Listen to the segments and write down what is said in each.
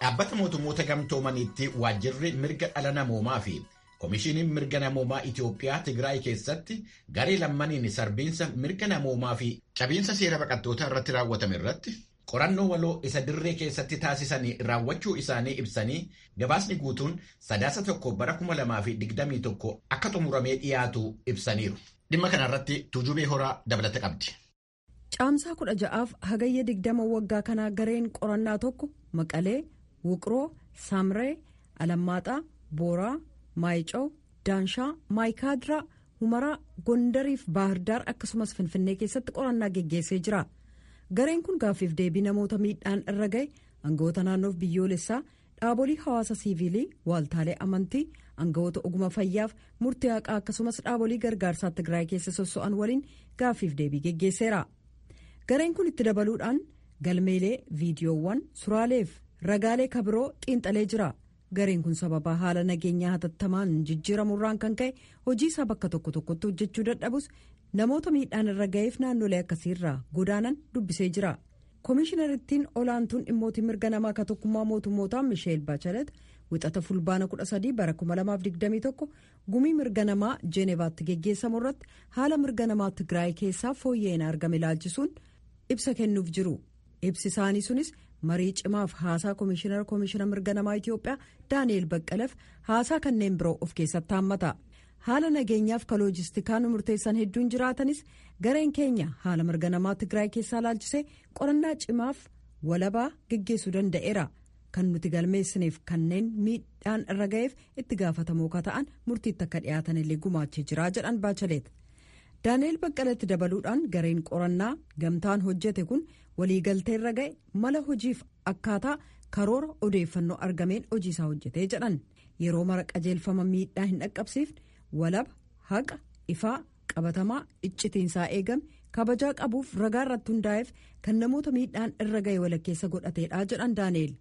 Dhaabbata mootummoota gamtoomaniitti waajjirri mirga dhala namoomaa fi Komishiiniin mirga namoomaa Itiyoophiyaa Tigraay keessatti garee lammaniin sarbiinsa mirga namoomaa fi cabiinsa seera baqattootaa irratti raawwatame irratti qorannoo waloo isa dirree keessatti taasisanii raawwachuu isaanii ibsanii gabaasni guutuun sadaasa tokko bara 2021 akka xumuramee dhiyaatu ibsaniiru. Dhimma kanarratti tuujubee horaa dabalata qabdi. Caamsaa kudha ja'aaf hagayya digdama waggaa kanaa gareen qorannaa tokko Maqalee, Wuqroo, Samree, Alammaaxaa, Booraa. maayicaw daanshaa maayikaadiraa humaraa gondariif baahirdaar akkasumas finfinnee keessatti qorannaa geggeessee jira gareen kun gaaffiif deebii namoota miidhaan irra ga'e aangawoota naannoof biyyoolessaa dhaabolee hawaasa siiviilii waaltaalee amantii aangawoota oguma fayyaaf murtii haqaa akkasumas dhaabolee gargaarsaa tigraay keessa sosso'an waliin gaaffiif deebii geggeesseera gareen kun itti dabaluudhaan galmeelee viidiyoowwan suuraaleef ragaalee kabiroo xiinxalee jira. gareen kun sababa haala nageenyaa hatattamaan jijjiiramurraan kan ka'e hojii isaa bakka tokko tokkotti hojjechuu dadhabus namoota miidhaan irra ga'eef naannolee akkasiirraa godaanan dubbisee jira koomishiinarittiin olaantuun dhimmootii mirga namaa akka tokkummaa mootummootaa misheel baachalet wixata fulbaana 13 bara 2021 gumii mirga namaa jeenevaatti geggeessamu irratti haala mirga namaa tigraay keessaa fooyya'ina argame ilaalchisuun ibsa kennuuf jiru ibsi isaanii sunis. marii cimaaf haasaa koomishinar koomishina mirga namaa itiyoophiyaa daani'el baqqaleef haasaa kanneen biroo of keessatti haammata haala nageenyaaf ka loojistikaan murteessan hedduun jiraatanis gareen keenya haala mirga namaa tigraay keessaa laalchisee qorannaa cimaaf walabaa geggeessuu danda'eera kan nuti galmeessineef kanneen miidhaan irra ga'eef itti gaafatamoo ka ta'an murtiitti akka dhiyaatanillee gumaachee jira jedhan baachaleet. Daani'el baqqalatti dabaluudhaan gareen qorannaa gamtaan hojjete kun waliigaltee irra ga'e mala hojiif akkaataa karoora odeeffannoo argameen hojii isaa hojjetee jedhan yeroo mara qajeelfama miidhaa hin dhaqqabsiifne walaba haqa ifaa qabatamaa iccitiinsaa eegame kabajaa qabuuf ragaa irratti hundaa'eef kan namoota miidhaan irra ga'e walakkeessa godhateedha jedhan daani'el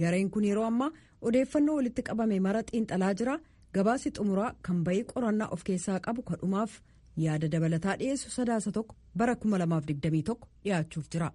gareen kun yeroo ammaa odeeffannoo walitti qabame mara xiinxalaa jira gabaasi xumuraa kan bayii qorannaa of keessaa qabu kadhumaaf. Yaada dabalataa dhiyeessu sadaasa tokko bara 2021 dhiyaachuuf jira.